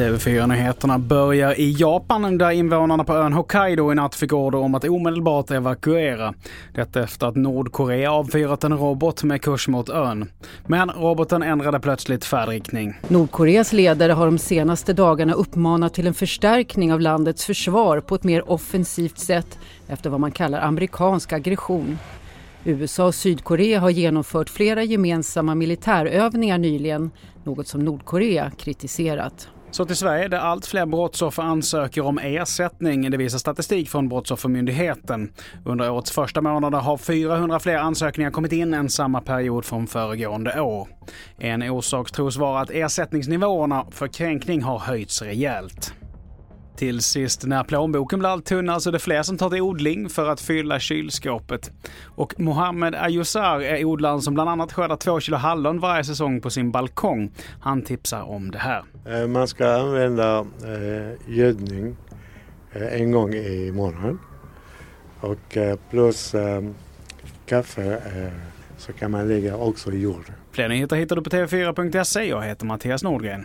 TV4-nyheterna börjar i Japan där invånarna på ön Hokkaido i natt fick order om att omedelbart evakuera. Detta efter att Nordkorea avfyrat en robot med kurs mot ön. Men roboten ändrade plötsligt färdriktning. Nordkoreas ledare har de senaste dagarna uppmanat till en förstärkning av landets försvar på ett mer offensivt sätt efter vad man kallar amerikansk aggression. USA och Sydkorea har genomfört flera gemensamma militärövningar nyligen, något som Nordkorea kritiserat. Så till Sverige där allt fler brottsoffer ansöker om ersättning. Det visar statistik från Brottsoffermyndigheten. Under årets första månader har 400 fler ansökningar kommit in än samma period från föregående år. En orsak tros vara att ersättningsnivåerna för kränkning har höjts rejält. Till sist, när plånboken blir allt tunnare så är det fler som tar till odling för att fylla kylskåpet. Och Mohammed Ayusar är odlaren som bland annat skördar två kilo hallon varje säsong på sin balkong. Han tipsar om det här. Eh, man ska använda eh, gödning eh, en gång i månaden. Och eh, plus eh, kaffe eh, så kan man lägga också i jord. Fler nyheter hittar du på tv4.se. Jag heter Mattias Nordgren.